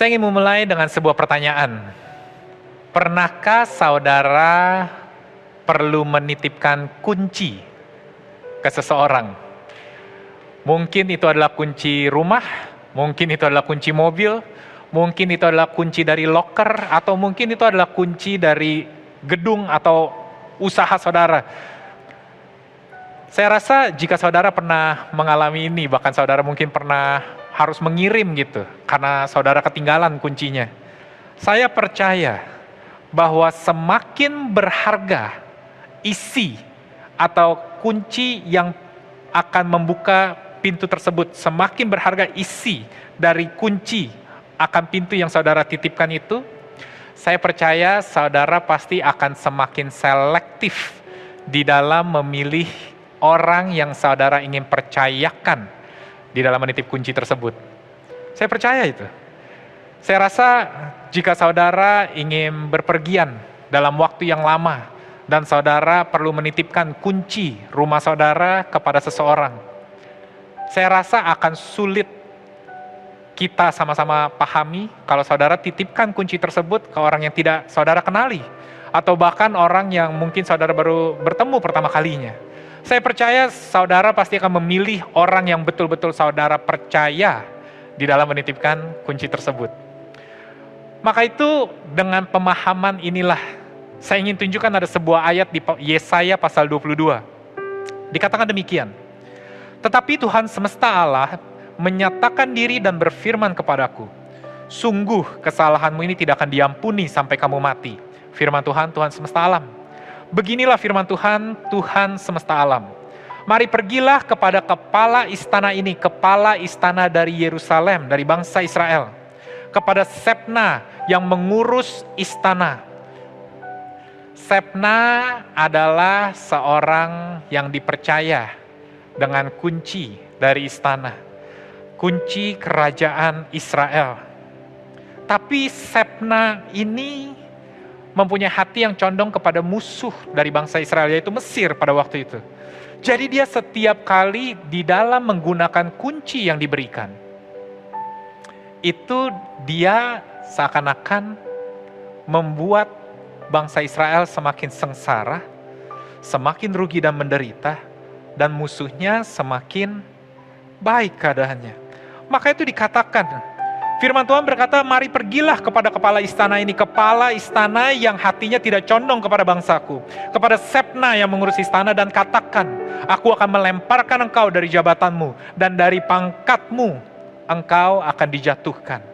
Saya ingin memulai dengan sebuah pertanyaan. Pernahkah saudara perlu menitipkan kunci ke seseorang? Mungkin itu adalah kunci rumah, mungkin itu adalah kunci mobil, mungkin itu adalah kunci dari locker, atau mungkin itu adalah kunci dari gedung atau usaha saudara. Saya rasa jika saudara pernah mengalami ini, bahkan saudara mungkin pernah harus mengirim gitu karena saudara ketinggalan kuncinya. Saya percaya bahwa semakin berharga isi atau kunci yang akan membuka pintu tersebut, semakin berharga isi dari kunci akan pintu yang saudara titipkan itu, saya percaya saudara pasti akan semakin selektif di dalam memilih orang yang saudara ingin percayakan di dalam menitip kunci tersebut. Saya percaya itu. Saya rasa jika saudara ingin berpergian dalam waktu yang lama dan saudara perlu menitipkan kunci rumah saudara kepada seseorang, saya rasa akan sulit kita sama-sama pahami kalau saudara titipkan kunci tersebut ke orang yang tidak saudara kenali atau bahkan orang yang mungkin saudara baru bertemu pertama kalinya. Saya percaya saudara pasti akan memilih orang yang betul-betul saudara percaya di dalam menitipkan kunci tersebut. Maka itu dengan pemahaman inilah saya ingin tunjukkan ada sebuah ayat di Yesaya pasal 22. Dikatakan demikian. Tetapi Tuhan semesta Allah menyatakan diri dan berfirman kepadaku, Sungguh kesalahanmu ini tidak akan diampuni sampai kamu mati. Firman Tuhan, Tuhan semesta alam. Beginilah firman Tuhan, Tuhan semesta alam. Mari pergilah kepada kepala istana ini, kepala istana dari Yerusalem, dari bangsa Israel. Kepada Sepna yang mengurus istana. Sepna adalah seorang yang dipercaya dengan kunci dari istana. Kunci kerajaan Israel. Tapi Sepna ini mempunyai hati yang condong kepada musuh dari bangsa Israel, yaitu Mesir pada waktu itu. Jadi dia setiap kali di dalam menggunakan kunci yang diberikan, itu dia seakan-akan membuat bangsa Israel semakin sengsara, semakin rugi dan menderita, dan musuhnya semakin baik keadaannya. Maka itu dikatakan Firman Tuhan berkata, mari pergilah kepada kepala istana ini, kepala istana yang hatinya tidak condong kepada bangsaku, kepada Sepna yang mengurus istana dan katakan, aku akan melemparkan engkau dari jabatanmu dan dari pangkatmu engkau akan dijatuhkan.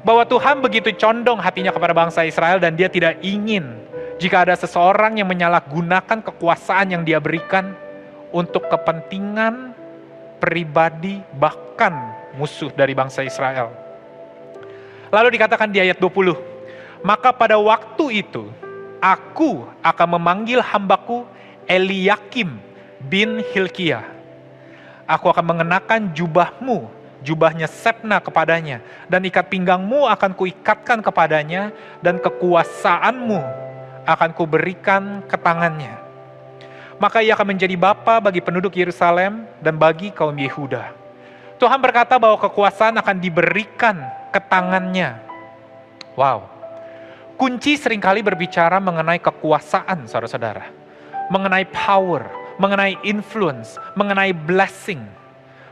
Bahwa Tuhan begitu condong hatinya kepada bangsa Israel dan dia tidak ingin jika ada seseorang yang menyalahgunakan kekuasaan yang dia berikan untuk kepentingan pribadi bahkan musuh dari bangsa Israel. Lalu dikatakan di ayat 20, maka pada waktu itu aku akan memanggil hambaku Eliakim bin Hilkiah. Aku akan mengenakan jubahmu, jubahnya Sepna kepadanya, dan ikat pinggangmu akan kuikatkan kepadanya, dan kekuasaanmu akan kuberikan ke tangannya. Maka ia akan menjadi bapa bagi penduduk Yerusalem dan bagi kaum Yehuda Tuhan berkata bahwa kekuasaan akan diberikan ke tangannya. Wow. Kunci sering kali berbicara mengenai kekuasaan, saudara-saudara. Mengenai power, mengenai influence, mengenai blessing.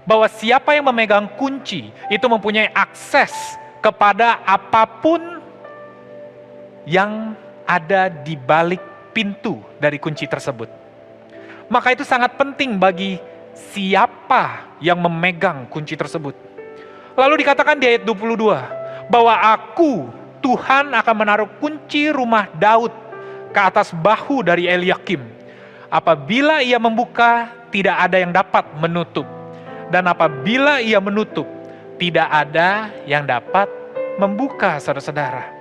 Bahwa siapa yang memegang kunci itu mempunyai akses kepada apa pun yang ada di balik pintu dari kunci tersebut. Maka itu sangat penting bagi siapa yang memegang kunci tersebut. Lalu dikatakan di ayat 22 bahwa aku Tuhan akan menaruh kunci rumah Daud ke atas bahu dari Eliakim. Apabila ia membuka, tidak ada yang dapat menutup. Dan apabila ia menutup, tidak ada yang dapat membuka saudara-saudara.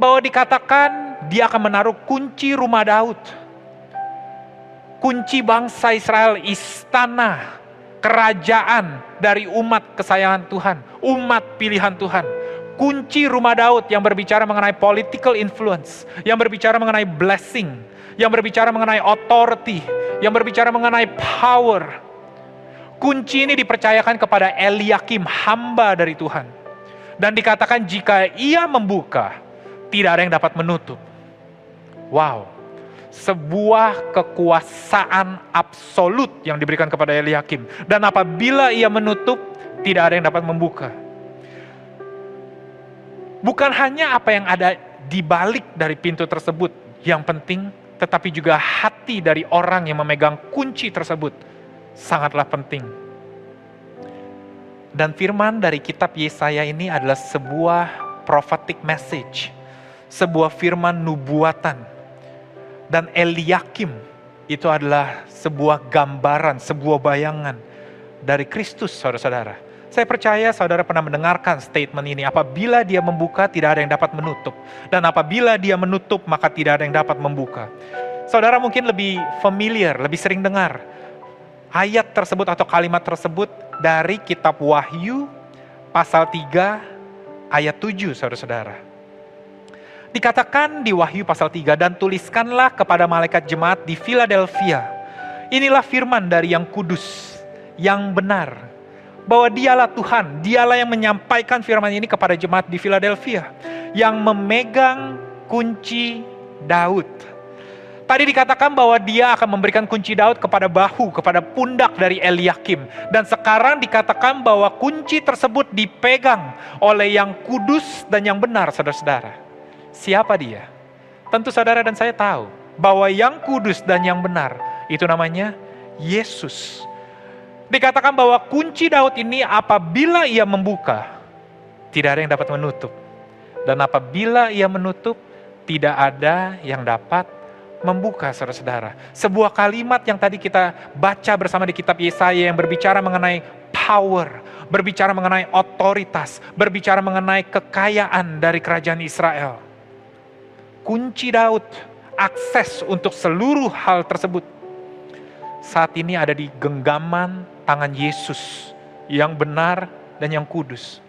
Bahwa dikatakan dia akan menaruh kunci rumah Daud. Kunci bangsa Israel, istana, kerajaan dari umat kesayangan Tuhan, umat pilihan Tuhan. Kunci rumah Daud yang berbicara mengenai political influence, yang berbicara mengenai blessing, yang berbicara mengenai authority, yang berbicara mengenai power. Kunci ini dipercayakan kepada Eliakim, hamba dari Tuhan. Dan dikatakan jika ia membuka, tidak ada yang dapat menutup. Wow, sebuah kekuasaan absolut yang diberikan kepada Eliakim. Dan apabila ia menutup, tidak ada yang dapat membuka. Bukan hanya apa yang ada di balik dari pintu tersebut yang penting, tetapi juga hati dari orang yang memegang kunci tersebut sangatlah penting. Dan firman dari kitab Yesaya ini adalah sebuah prophetic message, sebuah firman nubuatan. Dan Eliakim itu adalah sebuah gambaran, sebuah bayangan dari Kristus, saudara-saudara. Saya percaya saudara pernah mendengarkan statement ini. Apabila dia membuka, tidak ada yang dapat menutup. Dan apabila dia menutup, maka tidak ada yang dapat membuka. Saudara mungkin lebih familiar, lebih sering dengar ayat tersebut atau kalimat tersebut dari kitab Wahyu pasal 3 ayat 7 saudara-saudara. Dikatakan di Wahyu pasal 3 dan tuliskanlah kepada malaikat jemaat di Philadelphia. Inilah firman dari yang kudus, yang benar, bahwa dialah Tuhan, dialah yang menyampaikan firman ini kepada jemaat di Philadelphia, yang memegang kunci Daud. Tadi dikatakan bahwa dia akan memberikan kunci Daud kepada bahu, kepada pundak dari Eliakim. Dan sekarang dikatakan bahwa kunci tersebut dipegang oleh yang kudus dan yang benar, saudara-saudara. Siapa dia? Tentu saudara dan saya tahu bahwa yang kudus dan yang benar itu namanya Yesus. Dikatakan bahwa kunci Daud ini apabila ia membuka, tidak ada yang dapat menutup. Dan apabila ia menutup, tidak ada yang dapat membuka saudara-saudara. Sebuah kalimat yang tadi kita baca bersama di kitab Yesaya yang berbicara mengenai power, berbicara mengenai otoritas, berbicara mengenai kekayaan dari kerajaan Israel. Kunci Daud, akses untuk seluruh hal tersebut saat ini ada di genggaman tangan Yesus yang benar dan yang kudus.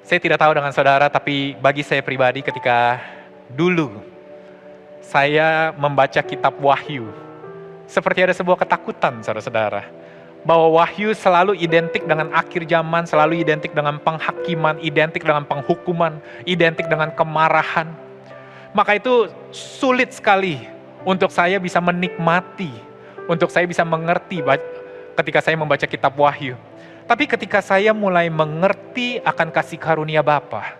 Saya tidak tahu dengan saudara, tapi bagi saya pribadi ketika dulu saya membaca kitab Wahyu, seperti ada sebuah ketakutan saudara-saudara. Bahwa wahyu selalu identik dengan akhir zaman, selalu identik dengan penghakiman, identik dengan penghukuman, identik dengan kemarahan. Maka itu sulit sekali untuk saya bisa menikmati, untuk saya bisa mengerti ketika saya membaca kitab Wahyu. Tapi ketika saya mulai mengerti akan kasih karunia Bapa,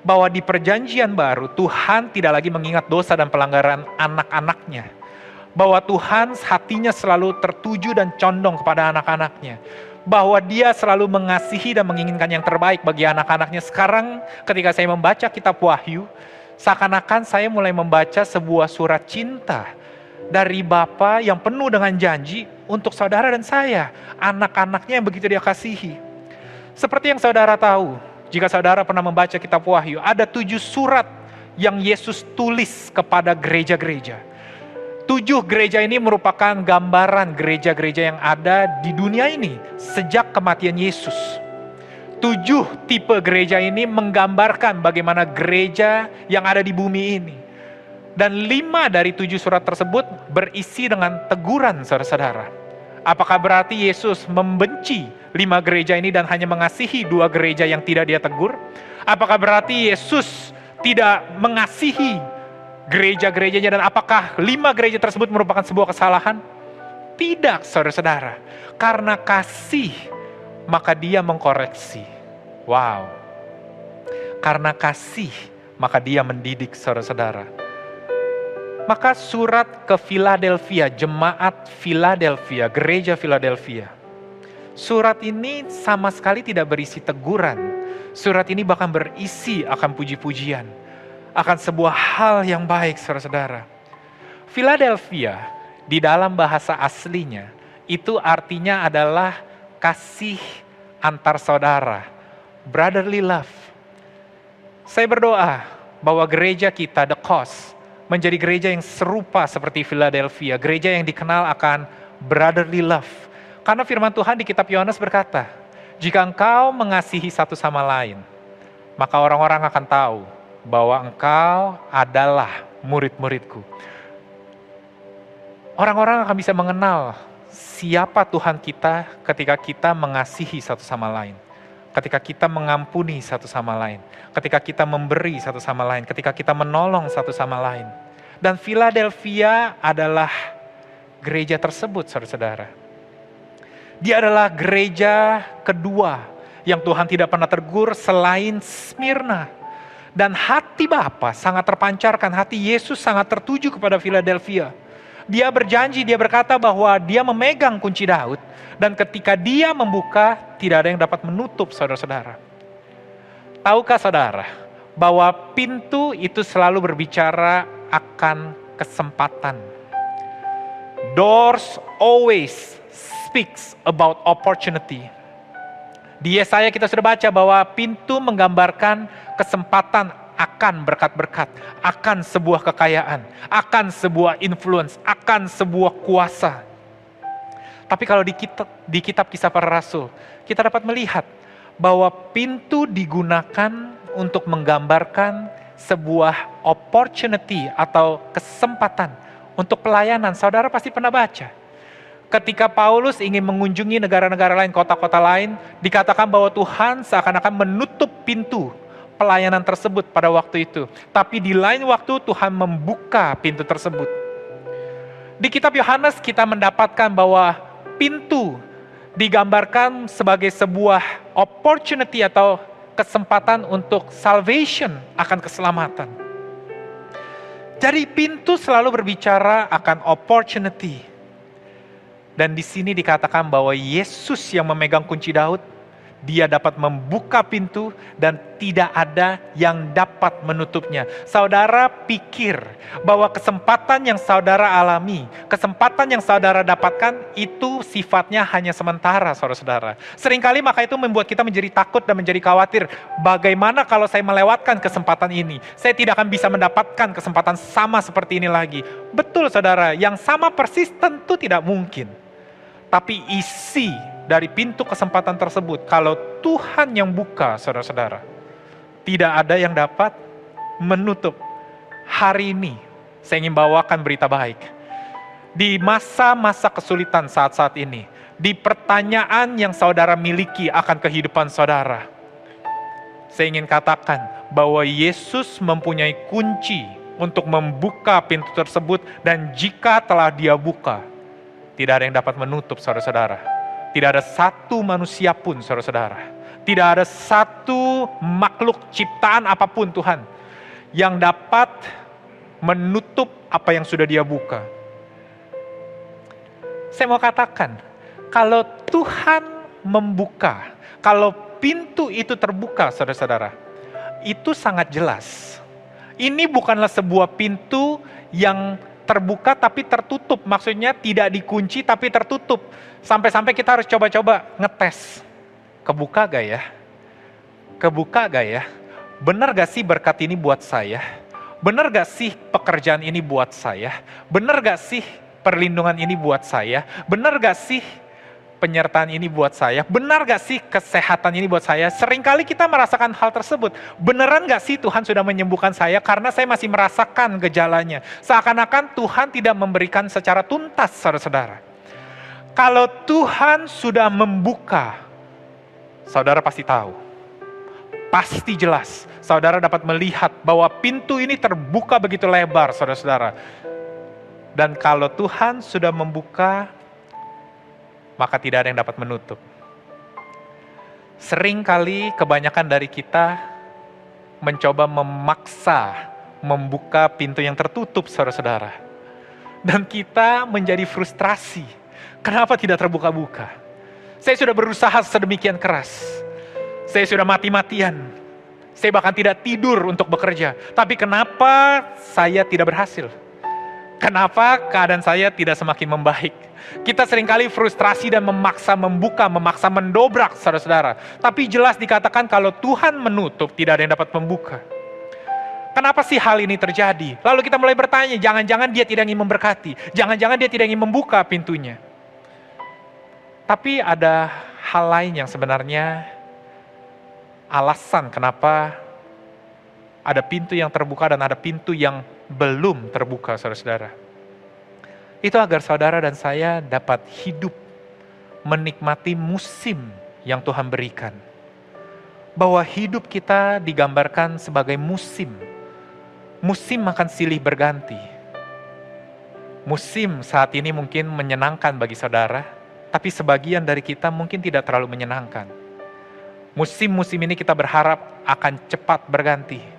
bahwa di perjanjian baru Tuhan tidak lagi mengingat dosa dan pelanggaran anak-anaknya. Bahwa Tuhan hatinya selalu tertuju dan condong kepada anak-anaknya. Bahwa dia selalu mengasihi dan menginginkan yang terbaik bagi anak-anaknya. Sekarang ketika saya membaca kitab Wahyu, seakan-akan saya mulai membaca sebuah surat cinta dari Bapa yang penuh dengan janji untuk saudara dan saya, anak-anaknya yang begitu dia kasihi. Seperti yang saudara tahu, jika saudara pernah membaca kitab Wahyu, ada tujuh surat yang Yesus tulis kepada gereja-gereja. Tujuh gereja ini merupakan gambaran gereja-gereja yang ada di dunia ini sejak kematian Yesus. Tujuh tipe gereja ini menggambarkan bagaimana gereja yang ada di bumi ini. Dan lima dari tujuh surat tersebut berisi dengan teguran saudara-saudara. Apakah berarti Yesus membenci lima gereja ini dan hanya mengasihi dua gereja yang tidak dia tegur? Apakah berarti Yesus tidak mengasihi gereja-gerejanya dan apakah lima gereja tersebut merupakan sebuah kesalahan? Tidak, saudara-saudara. Karena kasih, maka dia mengkoreksi. Wow. Karena kasih, maka dia mendidik saudara-saudara. Maka surat ke Philadelphia, jemaat Philadelphia, gereja Philadelphia. Surat ini sama sekali tidak berisi teguran. Surat ini bahkan berisi akan puji-pujian akan sebuah hal yang baik saudara-saudara. Philadelphia di dalam bahasa aslinya itu artinya adalah kasih antar saudara, brotherly love. Saya berdoa bahwa gereja kita, The Cause, menjadi gereja yang serupa seperti Philadelphia, gereja yang dikenal akan brotherly love. Karena firman Tuhan di kitab Yohanes berkata, jika engkau mengasihi satu sama lain, maka orang-orang akan tahu bahwa engkau adalah murid-muridku. Orang-orang akan bisa mengenal siapa Tuhan kita ketika kita mengasihi satu sama lain. Ketika kita mengampuni satu sama lain. Ketika kita memberi satu sama lain. Ketika kita menolong satu sama lain. Dan Philadelphia adalah gereja tersebut, saudara-saudara. Dia adalah gereja kedua yang Tuhan tidak pernah tegur selain Smyrna. Dan hati Bapa sangat terpancarkan, hati Yesus sangat tertuju kepada Philadelphia dia berjanji, dia berkata bahwa dia memegang kunci Daud, dan ketika dia membuka, tidak ada yang dapat menutup saudara-saudara. Tahukah saudara, bahwa pintu itu selalu berbicara akan kesempatan. Doors always speaks about opportunity. Di Yesaya kita sudah baca bahwa pintu menggambarkan kesempatan akan berkat-berkat, akan sebuah kekayaan, akan sebuah influence, akan sebuah kuasa. Tapi kalau di kitab, di kitab kisah para rasul, kita dapat melihat bahwa pintu digunakan untuk menggambarkan sebuah opportunity atau kesempatan untuk pelayanan. Saudara pasti pernah baca. Ketika Paulus ingin mengunjungi negara-negara lain, kota-kota lain, dikatakan bahwa Tuhan seakan-akan menutup pintu pelayanan tersebut pada waktu itu. Tapi di lain waktu Tuhan membuka pintu tersebut. Di kitab Yohanes kita mendapatkan bahwa pintu digambarkan sebagai sebuah opportunity atau kesempatan untuk salvation akan keselamatan. Jadi pintu selalu berbicara akan opportunity. Dan di sini dikatakan bahwa Yesus yang memegang kunci Daud dia dapat membuka pintu dan tidak ada yang dapat menutupnya. Saudara pikir bahwa kesempatan yang saudara alami, kesempatan yang saudara dapatkan itu sifatnya hanya sementara, saudara-saudara. Seringkali maka itu membuat kita menjadi takut dan menjadi khawatir. Bagaimana kalau saya melewatkan kesempatan ini? Saya tidak akan bisa mendapatkan kesempatan sama seperti ini lagi. Betul saudara, yang sama persis tentu tidak mungkin. Tapi isi dari pintu kesempatan tersebut, kalau Tuhan yang buka, saudara-saudara, tidak ada yang dapat menutup. Hari ini, saya ingin bawakan berita baik. Di masa-masa kesulitan saat-saat ini, di pertanyaan yang saudara miliki akan kehidupan saudara, saya ingin katakan bahwa Yesus mempunyai kunci untuk membuka pintu tersebut, dan jika telah Dia buka, tidak ada yang dapat menutup saudara-saudara. Tidak ada satu manusia pun, saudara-saudara. Tidak ada satu makhluk ciptaan apa pun Tuhan yang dapat menutup apa yang sudah dia buka. Saya mau katakan, kalau Tuhan membuka, kalau pintu itu terbuka, saudara-saudara, itu sangat jelas. Ini bukanlah sebuah pintu yang terbuka tapi tertutup. Maksudnya tidak dikunci tapi tertutup. Sampai-sampai kita harus coba-coba ngetes. Kebuka gak ya? Kebuka gak ya? Benar gak sih berkat ini buat saya? Benar gak sih pekerjaan ini buat saya? Benar gak sih perlindungan ini buat saya? Benar gak sih penyertaan ini buat saya? Benar gak sih kesehatan ini buat saya? Seringkali kita merasakan hal tersebut. Beneran gak sih Tuhan sudah menyembuhkan saya karena saya masih merasakan gejalanya? Seakan-akan Tuhan tidak memberikan secara tuntas saudara-saudara. Kalau Tuhan sudah membuka, saudara pasti tahu. Pasti jelas, saudara dapat melihat bahwa pintu ini terbuka begitu lebar, saudara-saudara. Dan kalau Tuhan sudah membuka, maka tidak ada yang dapat menutup. Sering kali kebanyakan dari kita mencoba memaksa membuka pintu yang tertutup, saudara-saudara. Dan kita menjadi frustrasi. Kenapa tidak terbuka-buka? Saya sudah berusaha sedemikian keras. Saya sudah mati-matian. Saya bahkan tidak tidur untuk bekerja. Tapi kenapa saya tidak berhasil? Kenapa keadaan saya tidak semakin membaik? Kita sering kali frustrasi dan memaksa membuka, memaksa mendobrak saudara-saudara. Tapi jelas dikatakan kalau Tuhan menutup, tidak ada yang dapat membuka. Kenapa sih hal ini terjadi? Lalu kita mulai bertanya, jangan-jangan dia tidak ingin memberkati. Jangan-jangan dia tidak ingin membuka pintunya. Tapi ada hal lain yang sebenarnya alasan kenapa ada pintu yang terbuka dan ada pintu yang belum terbuka, saudara-saudara. Itu agar saudara dan saya dapat hidup menikmati musim yang Tuhan berikan. Bahwa hidup kita digambarkan sebagai musim musim akan silih berganti. Musim saat ini mungkin menyenangkan bagi saudara, tapi sebagian dari kita mungkin tidak terlalu menyenangkan. Musim-musim ini kita berharap akan cepat berganti.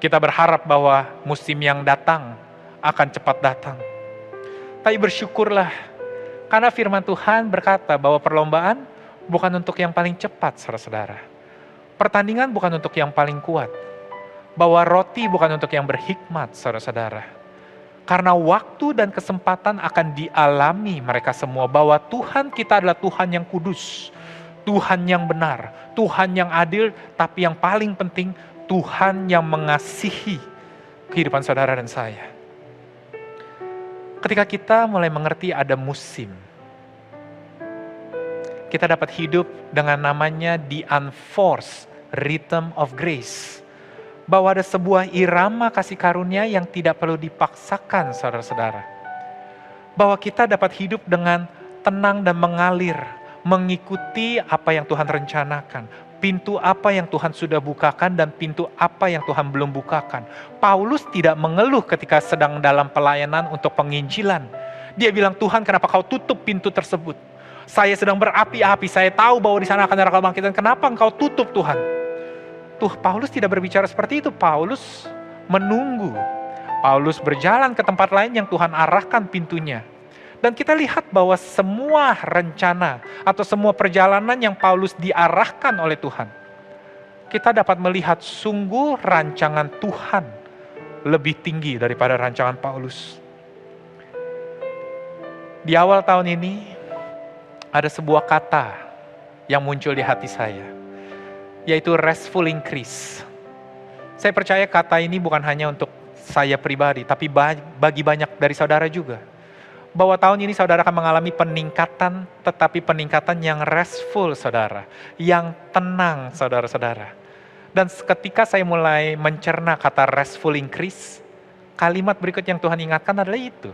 Kita berharap bahwa musim yang datang akan cepat datang. Tapi bersyukurlah, karena firman Tuhan berkata bahwa perlombaan bukan untuk yang paling cepat, saudara-saudara. Pertandingan bukan untuk yang paling kuat bahwa roti bukan untuk yang berhikmat, saudara-saudara. Karena waktu dan kesempatan akan dialami mereka semua bahwa Tuhan kita adalah Tuhan yang kudus, Tuhan yang benar, Tuhan yang adil, tapi yang paling penting Tuhan yang mengasihi kehidupan saudara dan saya. Ketika kita mulai mengerti ada musim, kita dapat hidup dengan namanya the unforced rhythm of grace bahwa ada sebuah irama kasih karunia yang tidak perlu dipaksakan, saudara-saudara. Bahwa kita dapat hidup dengan tenang dan mengalir, mengikuti apa yang Tuhan rencanakan, pintu apa yang Tuhan sudah bukakan dan pintu apa yang Tuhan belum bukakan. Paulus tidak mengeluh ketika sedang dalam pelayanan untuk penginjilan. Dia bilang, Tuhan kenapa kau tutup pintu tersebut? Saya sedang berapi-api, saya tahu bahwa di sana akan ada kebangkitan. Kenapa engkau tutup Tuhan? Tuh Paulus tidak berbicara seperti itu. Paulus menunggu. Paulus berjalan ke tempat lain yang Tuhan arahkan pintunya. Dan kita lihat bahwa semua rencana atau semua perjalanan yang Paulus diarahkan oleh Tuhan, kita dapat melihat sungguh rancangan Tuhan lebih tinggi daripada rancangan Paulus. Di awal tahun ini, ada sebuah kata yang muncul di hati saya yaitu restful increase. Saya percaya kata ini bukan hanya untuk saya pribadi, tapi bagi banyak dari saudara juga. Bahwa tahun ini saudara akan mengalami peningkatan, tetapi peningkatan yang restful saudara, yang tenang saudara-saudara. Dan ketika saya mulai mencerna kata restful increase, kalimat berikut yang Tuhan ingatkan adalah itu.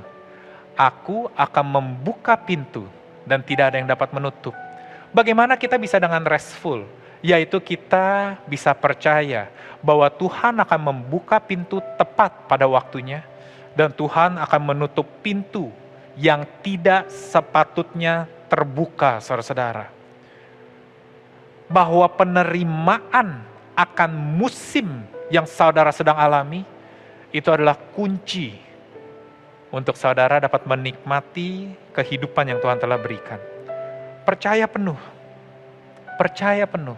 Aku akan membuka pintu dan tidak ada yang dapat menutup. Bagaimana kita bisa dengan restful? yaitu kita bisa percaya bahwa Tuhan akan membuka pintu tepat pada waktunya dan Tuhan akan menutup pintu yang tidak sepatutnya terbuka, saudara-saudara. Bahwa penerimaan akan musim yang saudara sedang alami itu adalah kunci untuk saudara dapat menikmati kehidupan yang Tuhan telah berikan. Percaya penuh, percaya penuh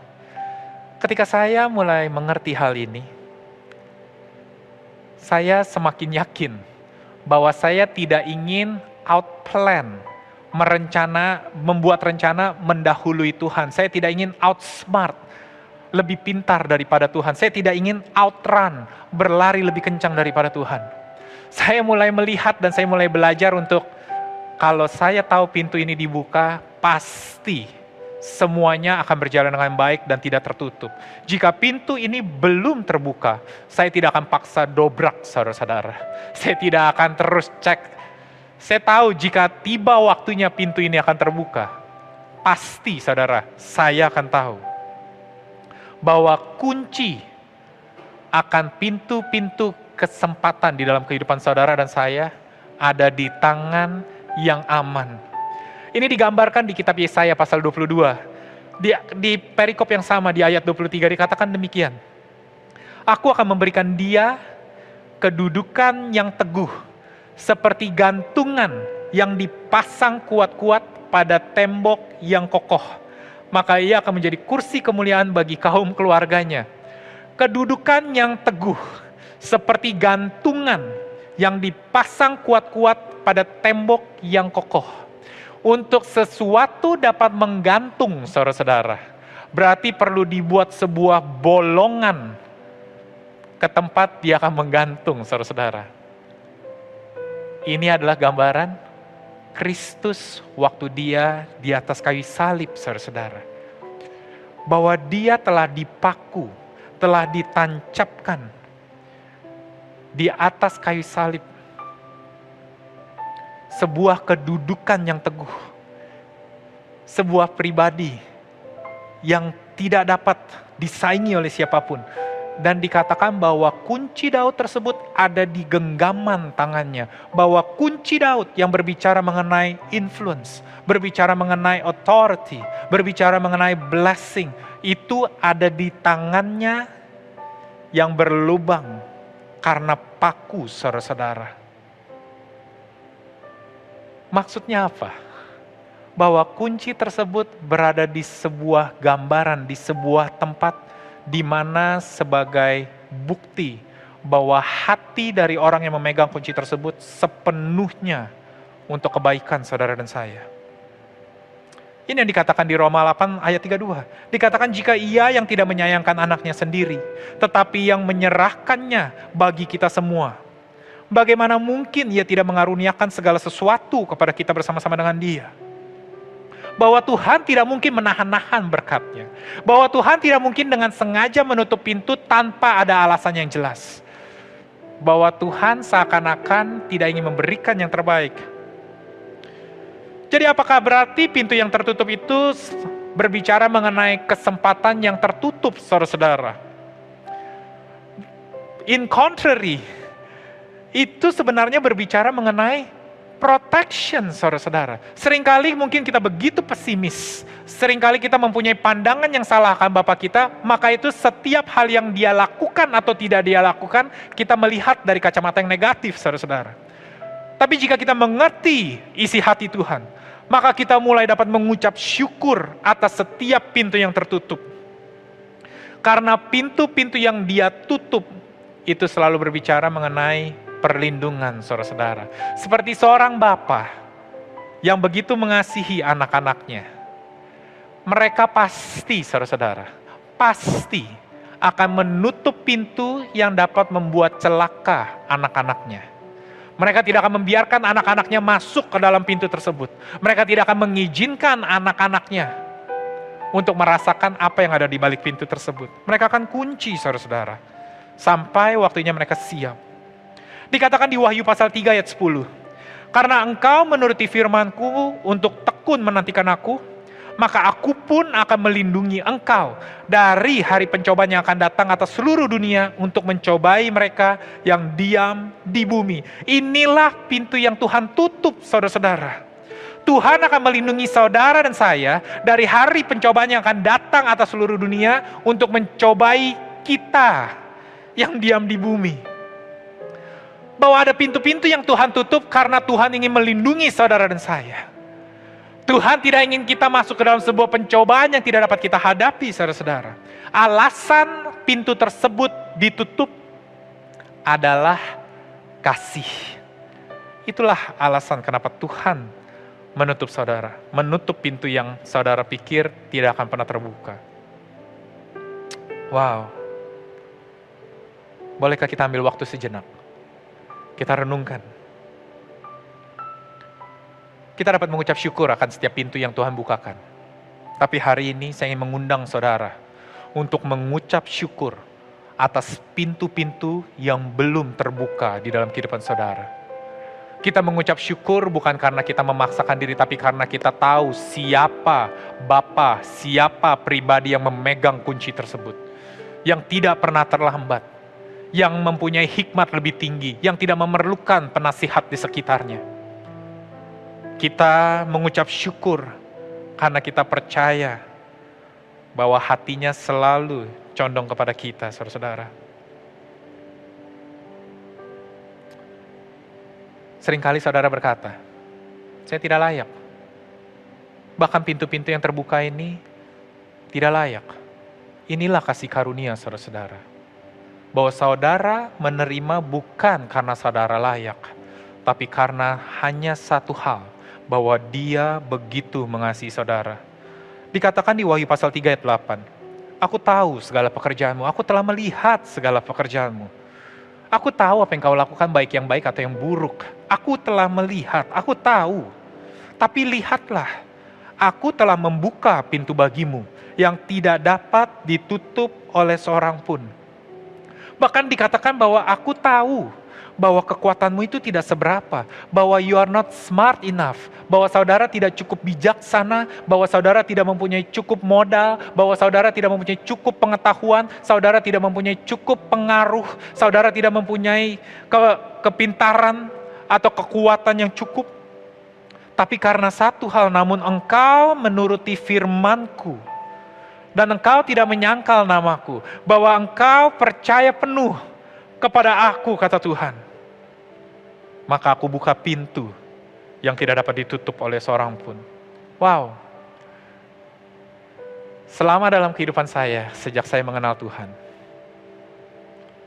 Ketika saya mulai mengerti hal ini, saya semakin yakin bahwa saya tidak ingin outplan, merencana, membuat rencana mendahului Tuhan. Saya tidak ingin outsmart, lebih pintar daripada Tuhan. Saya tidak ingin outrun, berlari lebih kencang daripada Tuhan. Saya mulai melihat dan saya mulai belajar untuk kalau saya tahu pintu ini dibuka, pasti semuanya akan berjalan dengan baik dan tidak tertutup. Jika pintu ini belum terbuka, saya tidak akan paksa dobrak saudara-saudara. Saya tidak akan terus cek. Saya tahu jika tiba waktunya pintu ini akan terbuka, pasti saudara, saya akan tahu bahwa kunci akan pintu-pintu kesempatan di dalam kehidupan saudara dan saya ada di tangan yang aman ini digambarkan di kitab Yesaya pasal 22. Di, di perikop yang sama di ayat 23 dikatakan demikian. Aku akan memberikan dia kedudukan yang teguh, seperti gantungan yang dipasang kuat-kuat pada tembok yang kokoh. Maka ia akan menjadi kursi kemuliaan bagi kaum keluarganya. Kedudukan yang teguh, seperti gantungan yang dipasang kuat-kuat pada tembok yang kokoh. Untuk sesuatu dapat menggantung, saudara-saudara, berarti perlu dibuat sebuah bolongan ke tempat dia akan menggantung, saudara-saudara. Ini adalah gambaran Kristus waktu dia di atas kayu salib, saudara-saudara. Bahwa dia telah dipaku, telah ditancapkan di atas kayu salib. Sebuah kedudukan yang teguh. Sebuah pribadi yang tidak dapat disaingi oleh siapa pun dan dikatakan bahwa kunci Daud tersebut ada di genggaman tangannya. Bahwa kunci Daud yang berbicara mengenai influence, berbicara mengenai authority, berbicara mengenai blessing, itu ada di tangannya yang berlubang karena paku saudara-saudara. Maksudnya apa? Bahwa kunci tersebut berada di sebuah gambaran, di sebuah tempat di mana sebagai bukti bahwa hati dari orang yang memegang kunci tersebut sepenuhnya untuk kebaikan saudara dan saya. Ini yang dikatakan di Roma 8 ayat 32. Dikatakan jika ia yang tidak menyayangkan anaknya sendiri, tetapi yang menyerahkannya bagi kita semua. Bagaimana mungkin ia tidak mengaruniakan segala sesuatu kepada kita bersama-sama dengan dia? Bahwa Tuhan tidak mungkin menahan-nahan berkatnya. Bahwa Tuhan tidak mungkin dengan sengaja menutup pintu tanpa ada alasan yang jelas. Bahwa Tuhan seakan-akan tidak ingin memberikan yang terbaik. Jadi apakah berarti pintu yang tertutup itu berbicara mengenai kesempatan yang tertutup saudara-saudara? In contrary, itu sebenarnya berbicara mengenai protection saudara-saudara. Seringkali mungkin kita begitu pesimis, sering kali kita mempunyai pandangan yang salah akan Bapak kita, maka itu setiap hal yang dia lakukan atau tidak dia lakukan, kita melihat dari kacamata yang negatif saudara-saudara. Tapi jika kita mengerti isi hati Tuhan, maka kita mulai dapat mengucap syukur atas setiap pintu yang tertutup. Karena pintu-pintu yang dia tutup, itu selalu berbicara mengenai perlindungan saudara-saudara. Seperti seorang bapak yang begitu mengasihi anak-anaknya. Mereka pasti saudara-saudara, pasti akan menutup pintu yang dapat membuat celaka anak-anaknya. Mereka tidak akan membiarkan anak-anaknya masuk ke dalam pintu tersebut. Mereka tidak akan mengizinkan anak-anaknya untuk merasakan apa yang ada di balik pintu tersebut. Mereka akan kunci saudara-saudara. Sampai waktunya mereka siap Dikatakan di Wahyu pasal 3 ayat 10. Karena engkau menuruti firmanku untuk tekun menantikan aku, maka aku pun akan melindungi engkau dari hari pencobaan yang akan datang atas seluruh dunia untuk mencobai mereka yang diam di bumi. Inilah pintu yang Tuhan tutup, saudara-saudara. Tuhan akan melindungi saudara dan saya dari hari pencobaan yang akan datang atas seluruh dunia untuk mencobai kita yang diam di bumi bahwa ada pintu-pintu yang Tuhan tutup karena Tuhan ingin melindungi saudara dan saya. Tuhan tidak ingin kita masuk ke dalam sebuah pencobaan yang tidak dapat kita hadapi, saudara-saudara. Alasan pintu tersebut ditutup adalah kasih. Itulah alasan kenapa Tuhan menutup saudara, menutup pintu yang saudara pikir tidak akan pernah terbuka. Wow. Bolehkah kita ambil waktu sejenak? Kita renungkan. Kita dapat mengucap syukur akan setiap pintu yang Tuhan bukakan. Tapi hari ini saya ingin mengundang saudara untuk mengucap syukur atas pintu-pintu yang belum terbuka di dalam kehidupan saudara. Kita mengucap syukur bukan karena kita memaksakan diri, tapi karena kita tahu siapa Bapa, siapa pribadi yang memegang kunci tersebut. Yang tidak pernah terlambat, yang mempunyai hikmat lebih tinggi, yang tidak memerlukan penasihat di sekitarnya. Kita mengucap syukur karena kita percaya bahwa hatinya selalu condong kepada kita, saudara-saudara. Seringkali saudara berkata, saya tidak layak. Bahkan pintu-pintu yang terbuka ini tidak layak. Inilah kasih karunia saudara-saudara bahwa saudara menerima bukan karena saudara layak, tapi karena hanya satu hal, bahwa dia begitu mengasihi saudara. Dikatakan di Wahyu pasal 3 ayat 8, Aku tahu segala pekerjaanmu, aku telah melihat segala pekerjaanmu. Aku tahu apa yang kau lakukan baik yang baik atau yang buruk. Aku telah melihat, aku tahu. Tapi lihatlah, aku telah membuka pintu bagimu yang tidak dapat ditutup oleh seorang pun Bahkan dikatakan bahwa aku tahu bahwa kekuatanmu itu tidak seberapa, bahwa you are not smart enough, bahwa saudara tidak cukup bijaksana, bahwa saudara tidak mempunyai cukup modal, bahwa saudara tidak mempunyai cukup pengetahuan, saudara tidak mempunyai cukup pengaruh, saudara tidak mempunyai ke, kepintaran atau kekuatan yang cukup. Tapi karena satu hal namun engkau menuruti firmanku, dan engkau tidak menyangkal namaku, bahwa engkau percaya penuh kepada aku, kata Tuhan. Maka aku buka pintu yang tidak dapat ditutup oleh seorang pun. Wow. Selama dalam kehidupan saya, sejak saya mengenal Tuhan,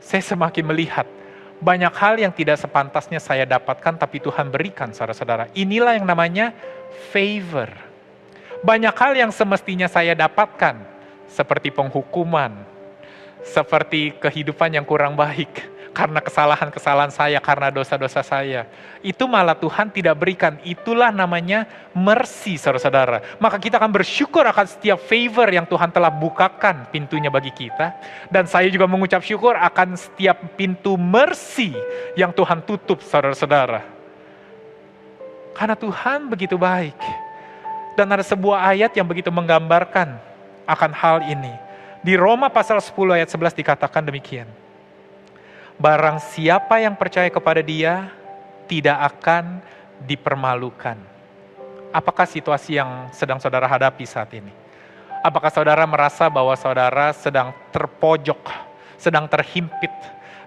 saya semakin melihat banyak hal yang tidak sepantasnya saya dapatkan, tapi Tuhan berikan, saudara-saudara. Inilah yang namanya favor. Banyak hal yang semestinya saya dapatkan, seperti penghukuman, seperti kehidupan yang kurang baik karena kesalahan-kesalahan saya, karena dosa-dosa saya. Itu malah Tuhan tidak berikan. Itulah namanya mercy, saudara-saudara. Maka kita akan bersyukur akan setiap favor yang Tuhan telah bukakan pintunya bagi kita. Dan saya juga mengucap syukur akan setiap pintu mercy yang Tuhan tutup, saudara-saudara. Karena Tuhan begitu baik. Dan ada sebuah ayat yang begitu menggambarkan akan hal ini. Di Roma pasal 10 ayat 11 dikatakan demikian. Barang siapa yang percaya kepada dia tidak akan dipermalukan. Apakah situasi yang sedang saudara hadapi saat ini? Apakah saudara merasa bahwa saudara sedang terpojok, sedang terhimpit,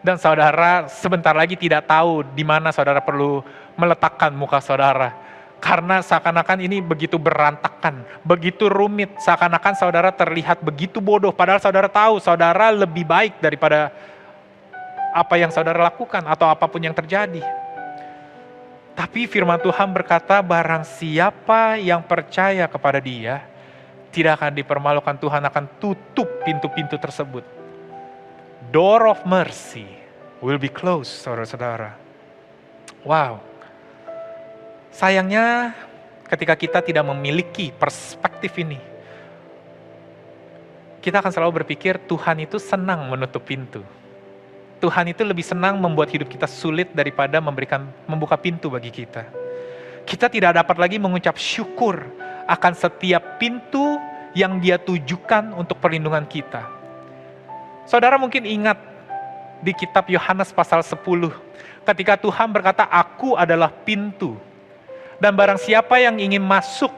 dan saudara sebentar lagi tidak tahu di mana saudara perlu meletakkan muka saudara? Karena seakan-akan ini begitu berantakan, begitu rumit, seakan-akan saudara terlihat begitu bodoh, padahal saudara tahu saudara lebih baik daripada apa yang saudara lakukan atau apa pun yang terjadi. Tapi firman Tuhan berkata, barang siapa yang percaya kepada dia, tidak akan dipermalukan Tuhan akan tutup pintu-pintu tersebut. Door of mercy will be closed, saudara-saudara. Wow. Sayangnya ketika kita tidak memiliki perspektif ini, kita akan selalu berpikir Tuhan itu senang menutup pintu. Tuhan itu lebih senang membuat hidup kita sulit daripada memberikan membuka pintu bagi kita. Kita tidak dapat lagi mengucap syukur akan setiap pintu yang dia tujukan untuk perlindungan kita. Saudara mungkin ingat di kitab Yohanes pasal 10, ketika Tuhan berkata, aku adalah pintu. Dan barang siapa yang ingin masuk